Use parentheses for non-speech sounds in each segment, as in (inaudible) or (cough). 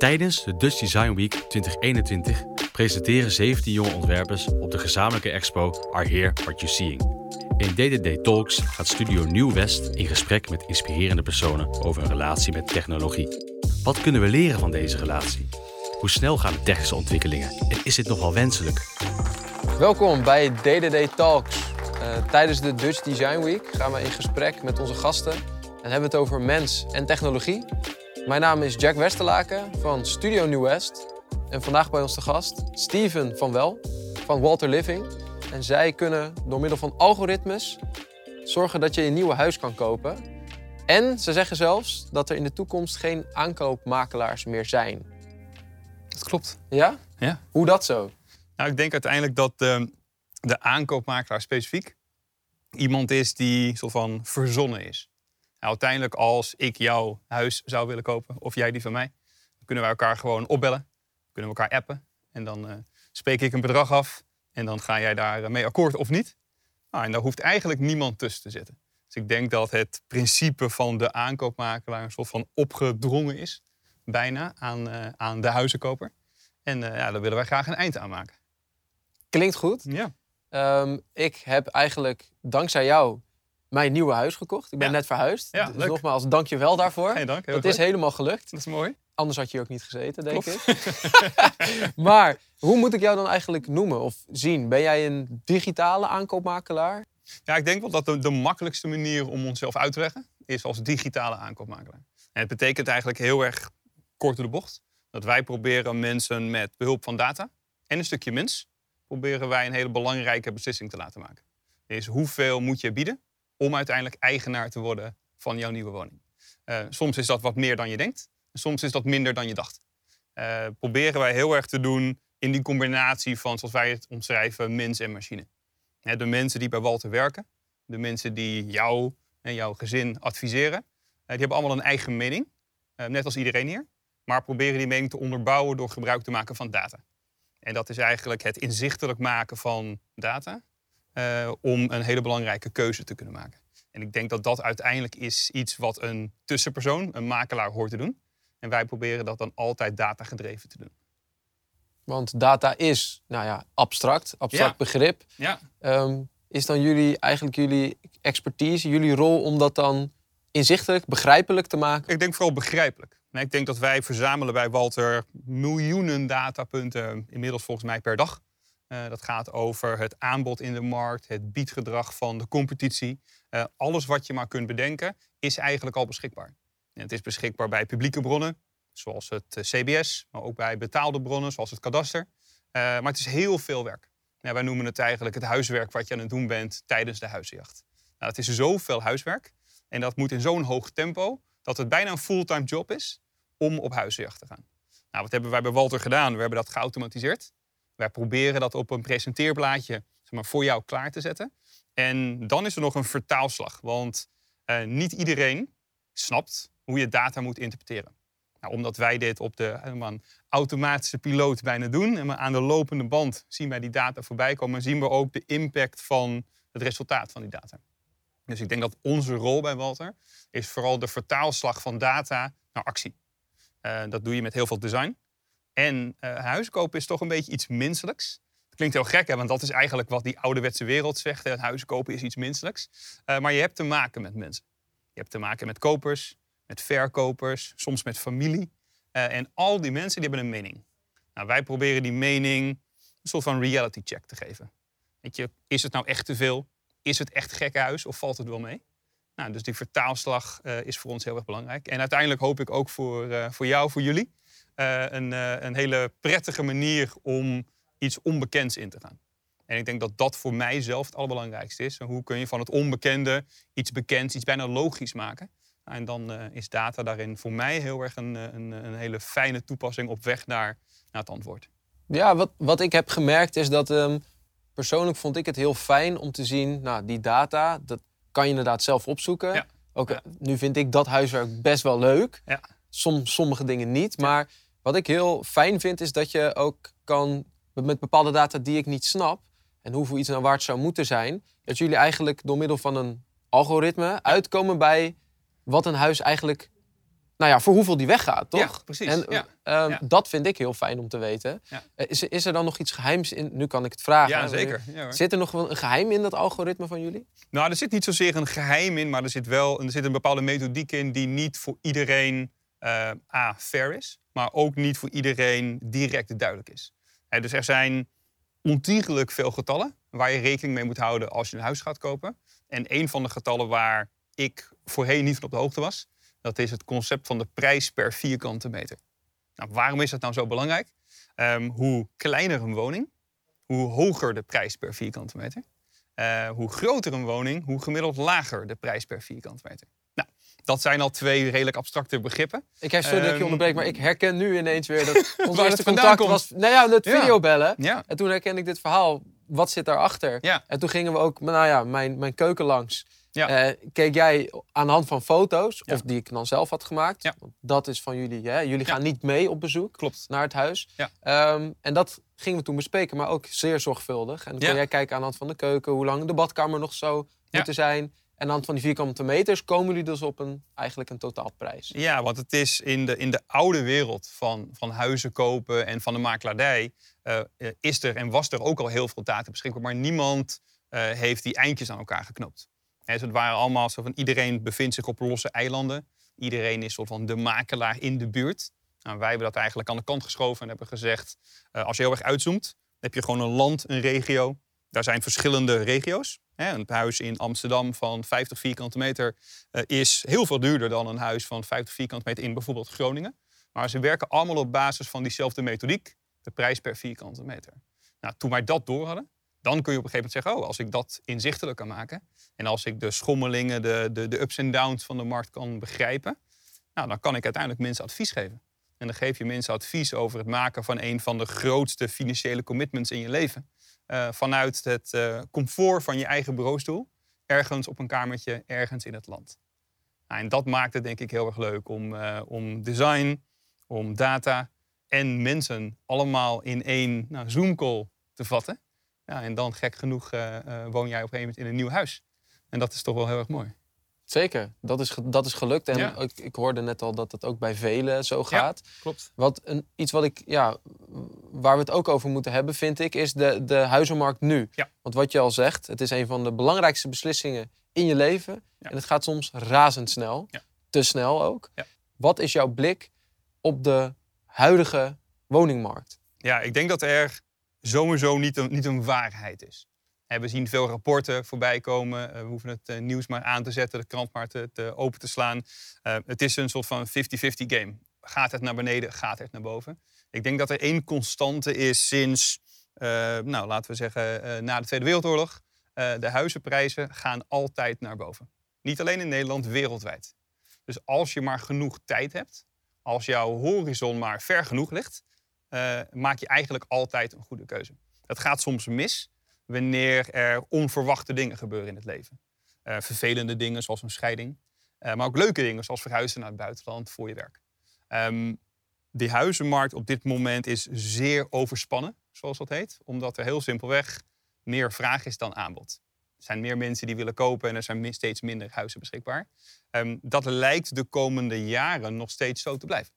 Tijdens de Dutch Design Week 2021 presenteren 17 jonge ontwerpers op de gezamenlijke expo Are Here What You Seeing. In DDD Talks gaat Studio Nieuw West in gesprek met inspirerende personen over hun relatie met technologie. Wat kunnen we leren van deze relatie? Hoe snel gaan de technische ontwikkelingen en is dit nog wel wenselijk? Welkom bij DDD Talks. Uh, tijdens de Dutch Design Week gaan we in gesprek met onze gasten en hebben we het over mens en technologie. Mijn naam is Jack Westerlaken van Studio New West. En vandaag bij ons te gast Steven van Wel van Walter Living. En zij kunnen door middel van algoritmes zorgen dat je een nieuwe huis kan kopen. En ze zeggen zelfs dat er in de toekomst geen aankoopmakelaars meer zijn. Dat klopt. Ja? Ja. Hoe dat zo? Nou, ik denk uiteindelijk dat de, de aankoopmakelaar specifiek iemand is die soort van verzonnen is. Nou, uiteindelijk als ik jouw huis zou willen kopen of jij die van mij, dan kunnen wij elkaar gewoon opbellen. Kunnen we elkaar appen en dan uh, spreek ik een bedrag af en dan ga jij daar mee akkoord of niet. Nou, en daar hoeft eigenlijk niemand tussen te zitten. Dus ik denk dat het principe van de aankoopmakelaar een soort van opgedrongen is, bijna, aan, uh, aan de huizenkoper. En uh, ja, daar willen wij graag een eind aan maken. Klinkt goed. Ja. Um, ik heb eigenlijk dankzij jou mijn nieuwe huis gekocht. Ik ben Ja. net verhuisd. Ja, dus leuk. nogmaals, dank je wel daarvoor. Geen dank. Dat goed. is helemaal gelukt. Dat is mooi. Anders had je hier ook niet gezeten, denk Klopt. ik. (laughs) maar hoe moet ik jou dan eigenlijk noemen of zien? Ben jij een digitale aankoopmakelaar? Ja, ik denk wel dat de, de makkelijkste manier om onszelf uit te leggen is als digitale aankoopmakelaar. En het betekent eigenlijk heel erg kort door de bocht dat wij proberen mensen met behulp van data en een stukje mens proberen wij een hele belangrijke beslissing te laten maken. Is hoeveel moet je bieden om uiteindelijk eigenaar te worden van jouw nieuwe woning? Eh, soms is dat wat meer dan je denkt, en soms is dat minder dan je dacht. Eh, proberen wij heel erg te doen in die combinatie van, zoals wij het omschrijven, mens en machine. De mensen die bij Walter werken, de mensen die jou en jouw gezin adviseren, eh, die hebben allemaal een eigen mening, net als iedereen hier. Maar proberen die mening te onderbouwen door gebruik te maken van data. En dat is eigenlijk het inzichtelijk maken van data eh, om een hele belangrijke keuze te kunnen maken. En ik denk dat dat uiteindelijk is iets wat een tussenpersoon, een makelaar, hoort te doen. En wij proberen dat dan altijd datagedreven te doen. Want data is, nou ja, abstract, abstract Ja. begrip. Ja, Ehm, is dan jullie, eigenlijk jullie expertise, jullie rol om dat dan inzichtelijk, begrijpelijk te maken? Ik denk vooral begrijpelijk. Nee, ik denk dat wij verzamelen bij Walter miljoenen datapunten, inmiddels volgens mij per dag. Eh, dat gaat over het aanbod in de markt, het biedgedrag van de competitie. Eh, alles wat je maar kunt bedenken is eigenlijk al beschikbaar. En het is beschikbaar bij publieke bronnen, zoals het eh, CBS, maar ook bij betaalde bronnen, zoals het kadaster. Maar het is heel veel werk. Ja, wij noemen het eigenlijk het huiswerk wat je aan het doen bent tijdens de huizenjacht. Nou, het is zoveel huiswerk en dat moet in zo'n hoog tempo dat het bijna een fulltime job is om op huizenjacht te gaan. Nou, wat hebben wij bij Walter gedaan? We hebben dat geautomatiseerd. Wij proberen dat op een presenteerblaadje zeg maar, voor jou klaar te zetten. En dan is er nog een vertaalslag, want eh, niet iedereen snapt hoe je data moet interpreteren. Nou, omdat wij dit op de een automatische piloot bijna doen en aan de lopende band zien wij die data voorbij komen, en zien we ook de impact van het resultaat van die data. Dus ik denk dat onze rol bij Walter is vooral de vertaalslag van data naar actie. Eh, dat doe je met heel veel design. En eh huiskopen is toch een beetje iets menselijks. Het klinkt heel gek, hè, want dat is eigenlijk wat die ouderwetse wereld zegt. Het huiskopen is iets menselijks. Eh, maar je hebt te maken met mensen. Je hebt te maken met kopers, met verkopers, soms met familie. Eh, en al die mensen die hebben een mening. Nou, wij proberen die mening een soort van reality check te geven. Weet je, is het nou echt te veel? Is het echt gekkenhuis of valt het wel mee? Nou, dus die vertaalslag eh, is voor ons heel erg belangrijk. En uiteindelijk hoop ik ook voor, eh, voor jou, voor jullie, eh, een, een hele prettige manier om iets onbekends in te gaan. En ik denk dat dat voor mij zelf het allerbelangrijkste is. Hoe kun je van het onbekende iets bekends, iets bijna logisch maken? Nou, En dan is data daarin voor mij heel erg een, een, een hele fijne toepassing op weg naar, naar het antwoord. Ja, wat, wat ik heb gemerkt is dat ehm, persoonlijk vond ik het heel fijn om te zien, nou, die data, dat kan je inderdaad zelf opzoeken. Ja. Ook. Nu vind ik dat huiswerk best wel leuk. Ja. Som, sommige dingen niet. Maar wat ik heel fijn vind, is dat je ook kan, met bepaalde data die ik niet snap, en hoeveel iets nou waard zou moeten zijn, dat jullie eigenlijk door middel van een algoritme uitkomen bij wat een huis eigenlijk nou ja, voor hoeveel die weggaat, toch? Ja, precies. En ja. ehm, Ja. dat vind ik heel fijn om te weten. Ja. Eh, Is, er- is er dan nog iets geheims in? Nu kan ik het vragen. ja, zeker. Zit er nog een geheim in dat algoritme van jullie? Nou, er zit niet zozeer een geheim in, maar er zit wel er zit een bepaalde methodiek in die niet voor iedereen eh, A, fair is, maar ook niet voor iedereen direct duidelijk is. Hè, dus er zijn ontiegelijk veel getallen waar je rekening mee moet houden als je een huis gaat kopen. En een van de getallen waar ik voorheen niet van op de hoogte was, dat is het concept van de prijs per vierkante meter. Nou, waarom is dat nou zo belangrijk? Ehm, hoe kleiner een woning, hoe hoger de prijs per vierkante meter. Eh, hoe groter een woning, hoe gemiddeld lager de prijs per vierkante meter. Nou, dat zijn al twee redelijk abstracte begrippen. Ik heb sorry dat ik je Ehm, onderbreek, maar ik herken nu ineens weer dat (laughs) ons eerste contact komt. was. Nou ja, het Ja. videobellen. Ja, En toen herkende ik dit verhaal. Wat zit daarachter? ja, En toen gingen we ook, nou ja, mijn, mijn keuken langs. Ja. Eh, keek jij aan de hand van foto's, Ja. of die ik dan zelf had gemaakt. Ja. Want Dat is van jullie. Hè? Jullie gaan niet mee op bezoek klopt. naar het huis. Ehm, en dat gingen we toen bespreken, maar ook zeer zorgvuldig. En dan kon jij kijken aan de hand van de keuken, hoe lang de badkamer nog zou Ja. moeten zijn. En aan de hand van die vierkante meters komen jullie dus op een, eigenlijk een totaalprijs. Ja, want het is in de, in de oude wereld van, van huizen kopen en van de makelaardij... eh, eh, is er en was er ook al heel veel data beschikbaar. Maar niemand heeft die eindjes aan elkaar geknopt. Dus het waren allemaal zo van iedereen bevindt zich op losse eilanden. Iedereen is soort van de makelaar in de buurt. Nou, wij hebben dat eigenlijk aan de kant geschoven en hebben gezegd... eh, als je heel erg uitzoomt, heb je gewoon een land, een regio. Daar zijn verschillende regio's. Een huis in Amsterdam van 50 vierkante meter eh, is heel veel duurder dan een huis van 50 vierkante meter in bijvoorbeeld Groningen. Maar ze werken allemaal op basis van diezelfde methodiek, de prijs per vierkante meter. Nou, toen wij dat door hadden, dan kun je op een gegeven moment zeggen, oh, als ik dat inzichtelijk kan maken en als ik de schommelingen, de, de, de ups en downs van de markt kan begrijpen, nou, dan kan ik uiteindelijk mensen advies geven. En dan geef je mensen advies over het maken van een van de grootste financiële commitments in je leven. Eh, vanuit het eh, comfort van je eigen bureaustoel, ergens op een kamertje, ergens in het land. Nou, en dat maakt het denk ik heel erg leuk om, eh, om design, om data en mensen allemaal in één nou, Zoom-call te vatten. Ja, en dan gek genoeg eh, eh, woon jij op een gegeven moment in een nieuw huis. En dat is toch wel heel erg mooi. Zeker, dat is, dat is gelukt. En Ja. ik, ik hoorde net al dat het ook bij velen zo gaat. Klopt. Wat een, iets wat ik, ja, waar we het ook over moeten hebben, vind ik, is de, de huizenmarkt nu. Ja. Want wat je al zegt, het is een van de belangrijkste beslissingen in je leven. Ja. En het gaat soms razendsnel. Ja. Te snel ook. Ja. Wat is jouw blik op de huidige woningmarkt? Ja, ik denk dat er sowieso niet een, niet een waarheid is. Hè, We zien veel rapporten voorbij komen. Eh, We hoeven het eh, nieuws maar aan te zetten, de krant maar te, te open te slaan. Eh, het is een soort van 50-50 game. Gaat het naar beneden, gaat het naar boven? Ik denk dat er één constante is sinds, eh, nou, laten we zeggen, eh, na de Tweede Wereldoorlog. Eh, de huizenprijzen gaan altijd naar boven. Niet alleen in Nederland, wereldwijd. Dus als je maar genoeg tijd hebt, als jouw horizon maar ver genoeg ligt, eh, maak je eigenlijk altijd een goede keuze. Het gaat soms mis wanneer er onverwachte dingen gebeuren in het leven. Eh, vervelende dingen zoals een scheiding, eh, maar ook leuke dingen zoals verhuizen naar het buitenland voor je werk. Ehm, de huizenmarkt op dit moment is zeer overspannen, zoals dat heet, omdat er heel simpelweg meer vraag is dan aanbod. Er zijn meer mensen die willen kopen en er zijn steeds minder huizen beschikbaar. Ehm, dat lijkt de komende jaren nog steeds zo te blijven.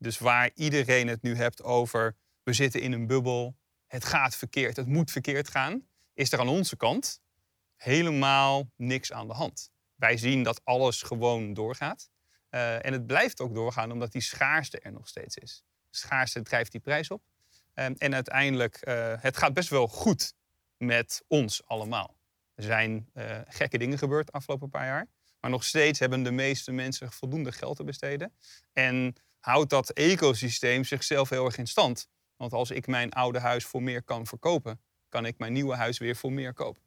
Dus waar iedereen het nu hebt over we zitten in een bubbel, het gaat verkeerd, het moet verkeerd gaan, is er aan onze kant helemaal niks aan de hand. Wij zien dat alles gewoon doorgaat. Eh, en het blijft ook doorgaan omdat die schaarste er nog steeds is. Schaarste drijft die prijs op. Ehm, en uiteindelijk, eh, het gaat best wel goed met ons allemaal. Er zijn eh, gekke dingen gebeurd de afgelopen paar jaar. Maar nog steeds hebben de meeste mensen voldoende geld te besteden. En houdt dat ecosysteem zichzelf heel erg in stand. Want als ik mijn oude huis voor meer kan verkopen, kan ik mijn nieuwe huis weer voor meer kopen.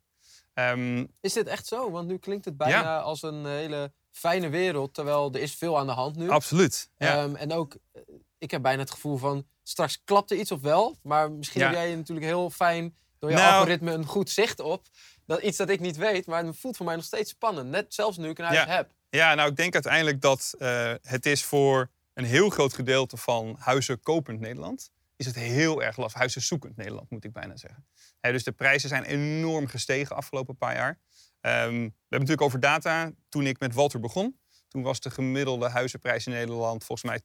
Ehm, Is dit echt zo? Want nu klinkt het bijna als een hele fijne wereld, terwijl er is veel aan de hand nu. absoluut. Ja. Ehm, en ook, eh, ik heb bijna het gevoel van, straks klapt er iets of wel. Maar misschien Ja. heb jij natuurlijk heel fijn door je Nou- algoritme een goed zicht op. Dat iets dat ik niet weet, maar het voelt voor mij nog steeds spannend. Net zelfs nu ik een huis heb. Ja, nou, ik denk uiteindelijk dat eh, het is voor een heel groot gedeelte van huizen kopend Nederland... is het heel erg lastig. Huizen zoekend Nederland, moet ik bijna zeggen. Dus de prijzen zijn enorm gestegen afgelopen paar jaar. Ehm, we hebben natuurlijk over data. Toen ik met Walter begon, Toen was de gemiddelde huizenprijs in Nederland volgens mij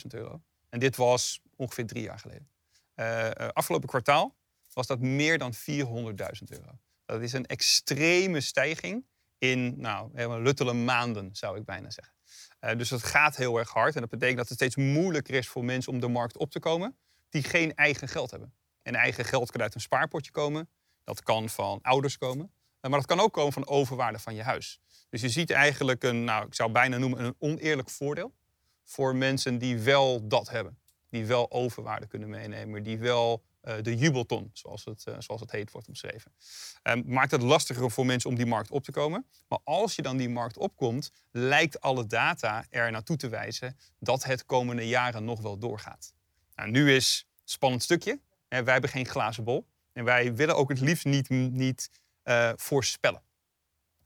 275.000 euro. En dit was ongeveer drie jaar geleden. Uh, afgelopen kwartaal was dat meer dan 400.000 euro. Dat is een extreme stijging in nou, helemaal luttele maanden, zou ik bijna zeggen. Uh, dus het gaat heel erg hard. En dat betekent dat het steeds moeilijker is voor mensen om de markt op te komen die geen eigen geld hebben. En eigen geld kan uit een spaarpotje komen. Dat kan van ouders komen. Maar dat kan ook komen van overwaarde van je huis. Dus je ziet eigenlijk een, nou, ik zou bijna noemen, een oneerlijk voordeel voor mensen die wel dat hebben. Die wel overwaarde kunnen meenemen, die wel de jubelton, zoals het, uh, zoals het heet, wordt omschreven. Um, maakt het lastiger voor mensen om die markt op te komen. Maar als je dan die markt opkomt, lijkt alle data er naartoe te wijzen dat het komende jaren nog wel doorgaat. Nou, nu is het spannend stukje. Wij hebben geen glazen bol. En wij willen ook het liefst niet, niet uh, voorspellen.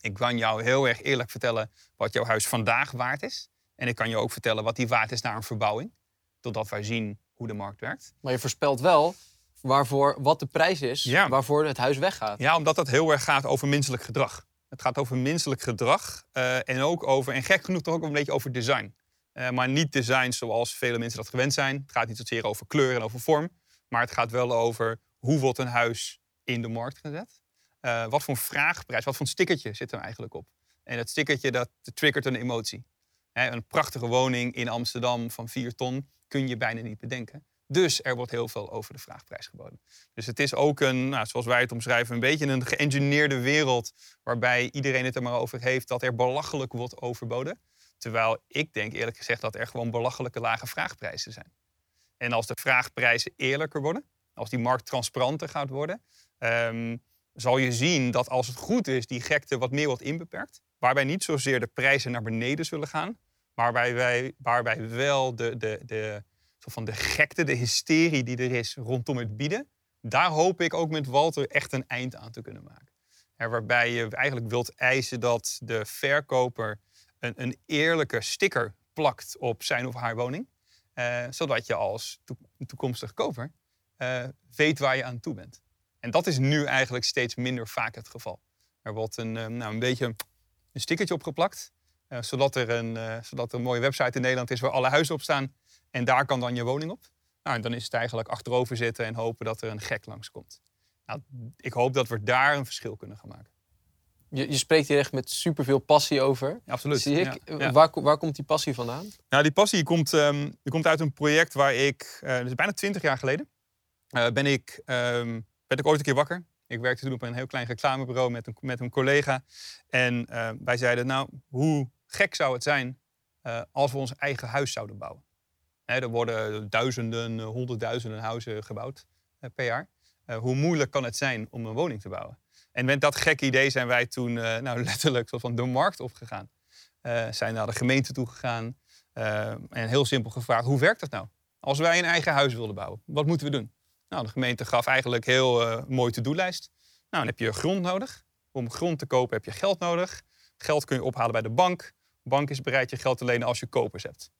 Ik kan jou heel erg eerlijk vertellen wat jouw huis vandaag waard is. En ik kan je ook vertellen wat die waard is na een verbouwing. Totdat wij zien hoe de markt werkt. Maar je voorspelt wel waarvoor, wat de prijs is waarvoor het huis weggaat. Ja, omdat dat heel erg gaat over menselijk gedrag. Het gaat over menselijk gedrag uh, en ook over, en gek genoeg toch ook een beetje over design. Uh, maar niet design zoals vele mensen dat gewend zijn. Het gaat niet zozeer over kleur en over vorm. Maar het gaat wel over hoe wordt een huis in de markt gezet. Uh, wat voor vraagprijs, wat voor stickertje zit er eigenlijk op. En dat stickertje dat triggert een emotie. een prachtige woning in Amsterdam van 4 ton kun je bijna niet bedenken. Dus er wordt heel veel over de vraagprijs geboden. Dus het is ook een, nou, zoals wij het omschrijven, een beetje een geëngineerde wereld. Waarbij iedereen het er maar over heeft dat er belachelijk wordt overboden. Terwijl ik denk eerlijk gezegd dat er gewoon belachelijke lage vraagprijzen zijn. En als de vraagprijzen eerlijker worden, als die markt transparanter gaat worden, um, zal je zien dat als het goed is, die gekte wat meer wordt inbeperkt. Waarbij niet zozeer de prijzen naar beneden zullen gaan, maar waarbij, wij, waarbij wel de, de, de, van de gekte, de hysterie die er is rondom het bieden, daar hoop ik ook met Walter echt een eind aan te kunnen maken. waarbij je eigenlijk wilt eisen dat de verkoper een, een eerlijke sticker plakt op zijn of haar woning. Uh, zodat je als toekomstig koper uh, weet waar je aan toe bent. En dat is nu eigenlijk steeds minder vaak het geval. Er wordt een, uh, nou, een beetje een stickertje opgeplakt. zodat, er een, zodat er een mooie website in Nederland is waar alle huizen op staan. En daar kan dan je woning op. Nou, en dan is het eigenlijk achterover zitten en hopen dat er een gek langskomt. Nou, ik hoop dat we daar een verschil kunnen gaan maken. Je, je spreekt hier echt met superveel passie over. absoluut. Zie ik. Waar, waar komt die passie vandaan? Nou, die passie komt, um, die komt uit een project waar ik, uh, dus bijna twintig jaar geleden, uh, ben, ik, um, ben ik ooit een keer wakker. Ik werkte toen op een heel klein reclamebureau met een, met een collega. En uh, wij zeiden, nou, hoe gek zou het zijn als we ons eigen huis zouden bouwen? Er worden duizenden, honderdduizenden huizen gebouwd per jaar. hoe moeilijk kan het zijn om een woning te bouwen? En met dat gekke idee zijn wij toen nou, (laughs) letterlijk van de markt opgegaan. Zijn naar de gemeente toe gegaan en heel simpel gevraagd: hoe werkt dat nou? Als wij een eigen huis wilden bouwen, wat moeten we doen? Nou, de gemeente gaf eigenlijk heel uh, mooi to-do-lijst. Nou, dan heb je grond nodig. Om grond te kopen heb je geld nodig. Geld kun je ophalen bij de bank. De bank is bereid je geld te lenen als je kopers hebt.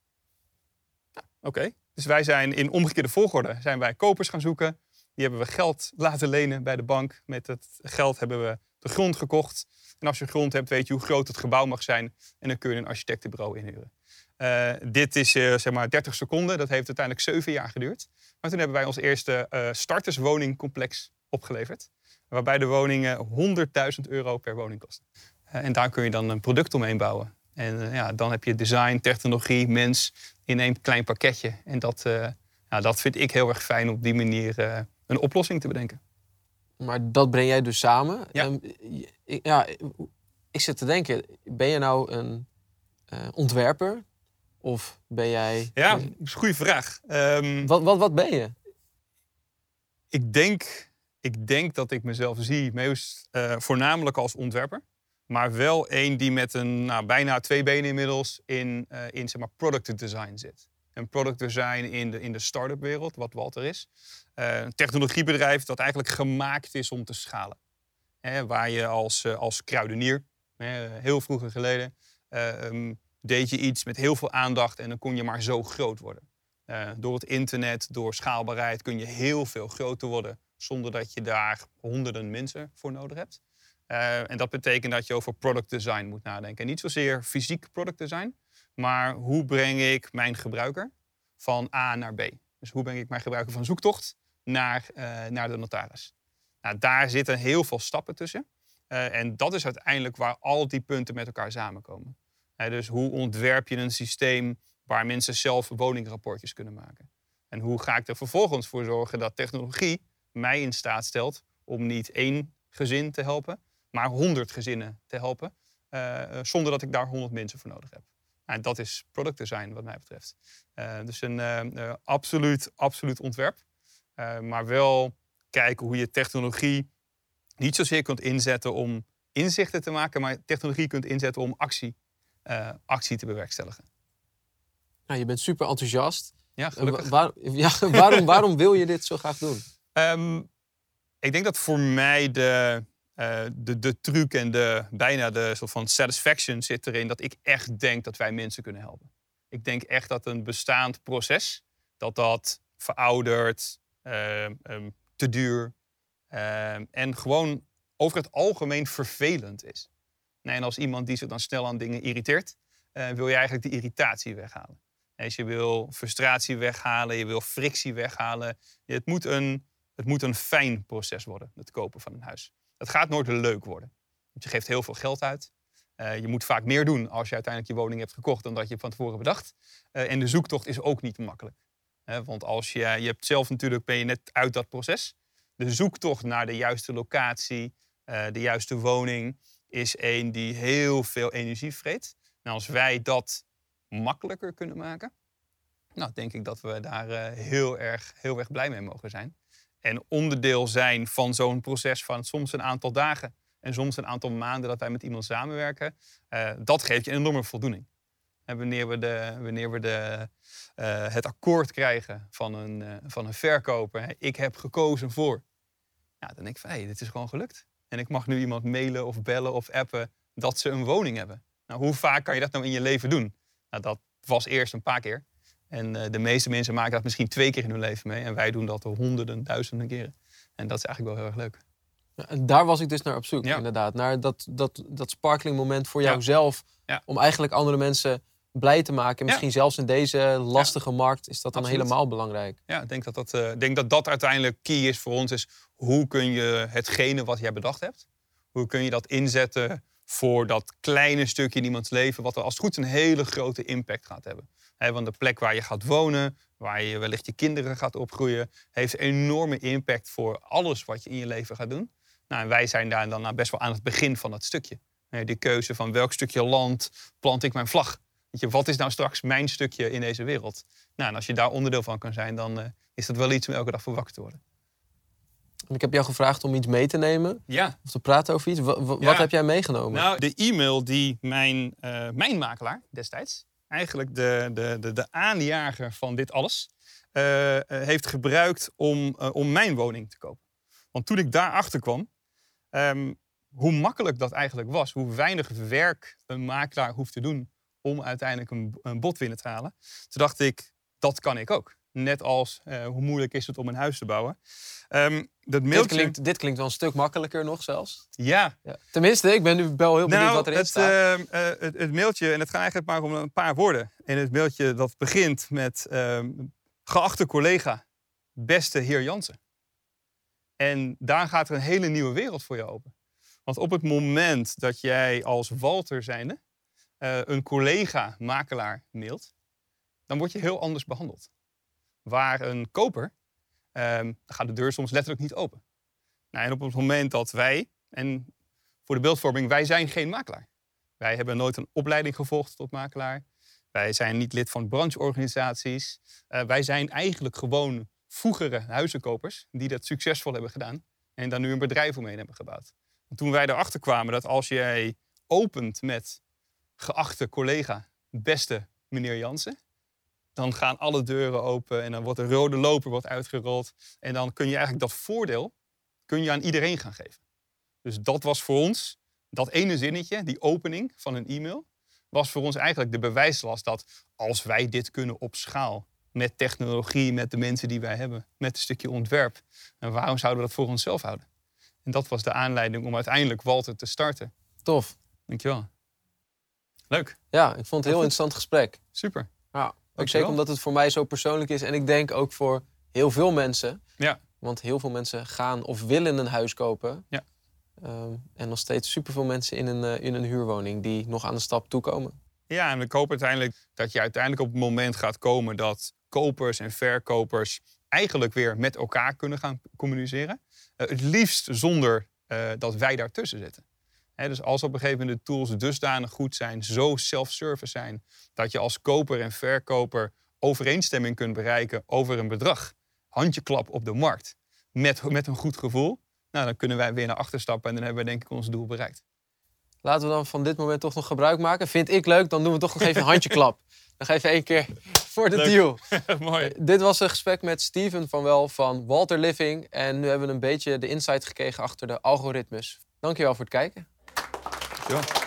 Oké, dus wij zijn in omgekeerde volgorde zijn wij kopers gaan zoeken. Die hebben we geld laten lenen bij de bank. Met het geld hebben we de grond gekocht. En als je grond hebt, weet je hoe groot het gebouw mag zijn. En dan kun je een architectenbureau inhuren. Uh, dit is uh, zeg maar 30 seconden. Dat heeft uiteindelijk 7 jaar geduurd. Maar toen hebben wij ons eerste uh, starterswoningcomplex opgeleverd. Waarbij de woningen 100.000 euro per woning kosten. en daar kun je dan een product omheen bouwen. En ja, dan heb je design, technologie, mens in één klein pakketje. En dat, nou, dat vind ik heel erg fijn op die manier een oplossing te bedenken. Maar dat breng jij dus samen. Ja. Um, ik, ja, ik zit te denken, ben je nou een ontwerper? Of ben jij... Ja, dat is een goede vraag. Um, wat, wat, wat ben je? Ik denk, ik denk dat ik mezelf zie meest voornamelijk als ontwerper. Maar wel één die met een nou, bijna twee benen inmiddels in, uh, in zeg maar, product design zit een product design in de, in de start-up wereld, wat Walter is. Uh, een technologiebedrijf dat eigenlijk gemaakt is om te schalen. Waar je als, uh, als kruidenier, heel vroeger geleden, um, deed je iets met heel veel aandacht en dan kon je maar zo groot worden. door het internet, door schaalbaarheid kun je heel veel groter worden zonder dat je daar honderden mensen voor nodig hebt. Eh, en dat betekent dat je over product design moet nadenken. En niet zozeer fysiek product design, maar hoe breng ik mijn gebruiker van A naar B? Dus hoe breng ik mijn gebruiker van zoektocht naar, uh, naar de notaris? Nou, daar zitten heel veel stappen tussen. Uh, en dat is uiteindelijk waar al die punten met elkaar samenkomen. dus hoe ontwerp je een systeem waar mensen zelf woningrapportjes kunnen maken? En hoe ga ik er vervolgens voor zorgen dat technologie mij in staat stelt om niet één gezin te helpen, maar honderd gezinnen te helpen, uh, zonder dat ik daar honderd mensen voor nodig heb. En dat is product design wat mij betreft. Uh, dus een absoluut, absoluut ontwerp. maar wel kijken hoe je technologie niet zozeer kunt inzetten om inzichten te maken, maar technologie kunt inzetten om actie, actie te bewerkstelligen. Nou, je bent super enthousiast. Ja, gelukkig. Waar, ja, (laughs) waarom, waarom wil je dit zo graag doen? Um, ik denk dat voor mij de, uh, de, de truc en de, bijna de soort van satisfaction zit erin dat ik echt denk dat wij mensen kunnen helpen. Ik denk echt dat een bestaand proces, dat dat verouderd, uh, um, te duur uh, en gewoon over het algemeen vervelend is. Nee, en als iemand die zich dan snel aan dingen irriteert, uh, wil je eigenlijk de irritatie weghalen. Dus je wil frustratie weghalen, je wil frictie weghalen. Het moet een, het moet een fijn proces worden, het kopen van een huis. Het gaat nooit leuk worden. Want je geeft heel veel geld uit. Uh, je moet vaak meer doen als je uiteindelijk je woning hebt gekocht dan dat je van tevoren bedacht. Uh, en de zoektocht is ook niet makkelijk. Want als je, je hebt zelf natuurlijk ben je net uit dat proces. De zoektocht naar de juiste locatie, de juiste woning, is een die heel veel energie vreet. Nou, als wij dat makkelijker kunnen maken, nou, denk ik dat we daar heel, erg, heel erg blij mee mogen zijn en onderdeel zijn van zo'n proces van soms een aantal dagen en soms een aantal maanden dat wij met iemand samenwerken, uh, dat geeft je een enorme voldoening. En wanneer we, de, wanneer we de, uh, het akkoord krijgen van een, uh, van een verkoper, ik heb gekozen voor, dan denk ik van hé, hey, dit is gewoon gelukt. En ik mag nu iemand mailen of bellen of appen dat ze een woning hebben. Nou, hoe vaak kan je dat nou in je leven doen? Nou, dat was eerst een paar keer. En uh, de meeste mensen maken dat misschien twee keer in hun leven mee. En wij doen dat honderden, duizenden keren. En dat is eigenlijk wel heel erg leuk. En daar was ik dus naar op zoek, ja. inderdaad. Naar dat, dat, dat sparkling moment voor jouzelf. Ja. Om eigenlijk andere mensen blij te maken. Misschien zelfs in deze lastige markt is dat dan Absoluut. helemaal belangrijk. Ja, ik denk dat dat, uh, denk dat dat uiteindelijk key is voor ons. Is hoe kun je hetgene wat jij bedacht hebt, hoe kun je dat inzetten voor dat kleine stukje in iemands leven, wat er als het goed is een hele grote impact gaat hebben want de plek waar je gaat wonen, waar je wellicht je kinderen gaat opgroeien, heeft enorme impact voor alles wat je in je leven gaat doen. Nou, en wij zijn daar dan nou best wel aan het begin van dat stukje. Die keuze van welk stukje land plant ik mijn vlag. Weet je, wat is nou straks mijn stukje in deze wereld? Nou, en als je daar onderdeel van kan zijn, dan uh, is dat wel iets om elke dag voor wakker te worden. En ik heb jou gevraagd om iets mee te nemen. Ja. Of te praten over iets. W wat heb jij meegenomen? Nou, de e-mail die mijn, uh, mijn makelaar destijds eigenlijk de, de, de, de aanjager van dit alles, uh, heeft gebruikt om, uh, om mijn woning te kopen. Want toen ik daarachter kwam, um, hoe makkelijk dat eigenlijk was, hoe weinig werk een makelaar hoeft te doen om uiteindelijk een, een bod binnen te halen, toen dacht ik, dat kan ik ook. Net als uh, hoe moeilijk is het om een huis te bouwen. Um, dat mailtje... dit, klinkt, dit klinkt wel een stuk makkelijker nog zelfs. Ja. ja. Tenminste, ik ben nu wel heel benieuwd nou, wat erin het, staat. Uh, uh, het, het, mailtje, en het gaat eigenlijk maar om een paar woorden. En het mailtje dat begint met... geachte collega, beste heer Jansen. En daar gaat er een hele nieuwe wereld voor je open. Want op het moment dat jij als Walter zijnde... een collega makelaar mailt... dan word je heel anders behandeld waar een koper, um, gaat de deur soms letterlijk niet open. Nou, en op het moment dat wij, en voor de beeldvorming, wij zijn geen makelaar. Wij hebben nooit een opleiding gevolgd tot makelaar. Wij zijn niet lid van brancheorganisaties. Uh, wij zijn eigenlijk gewoon vroegere huizenkopers die dat succesvol hebben gedaan en daar nu een bedrijf omheen hebben gebouwd. En toen wij erachter kwamen dat als jij opent met geachte collega, beste meneer Jansen, dan gaan alle deuren open en dan wordt een rode loper wordt uitgerold. En dan kun je eigenlijk dat voordeel kun je aan iedereen gaan geven. Dus dat was voor ons, dat ene zinnetje, die opening van een e-mail, was voor ons eigenlijk de bewijslast dat als wij dit kunnen op schaal, met technologie, met de mensen die wij hebben, met een stukje ontwerp, en waarom zouden we dat voor onszelf houden? En dat was de aanleiding om uiteindelijk Walter te starten. Tof. Dankjewel. Leuk. Ja, ik vond het een heel interessant gesprek. Super. Ja, ook zeker omdat het voor mij zo persoonlijk is. En ik denk ook voor heel veel mensen. Ja. Want heel veel mensen gaan of willen een huis kopen. Ja. Ehm, en nog steeds superveel mensen in een, eh, in een huurwoning die nog aan de stap toekomen. Ja, en ik hoop uiteindelijk dat je uiteindelijk op het moment gaat komen dat kopers en verkopers eigenlijk weer met elkaar kunnen gaan communiceren. Eh, het liefst zonder eh, dat wij daartussen zitten. Dus als op een gegeven moment de tools dusdanig goed zijn, zo self-service zijn, dat je als koper en verkoper overeenstemming kunt bereiken over een bedrag. Handjeklap op de markt. Met, met een goed gevoel. Nou, dan kunnen wij weer naar achter stappen en dan hebben we denk ik ons doel bereikt. Laten we dan van dit moment toch nog gebruik maken. Vind ik leuk, dan doen we toch nog even een handjeklap. (laughs) Nog even één keer voor de Leuk. deal. (laughs) Mooi. Dit was een gesprek met Steven van Wel van Walter Living. En nu hebben we een beetje de insight gekregen achter de algoritmes. Dankjewel voor het kijken. Dankjewel.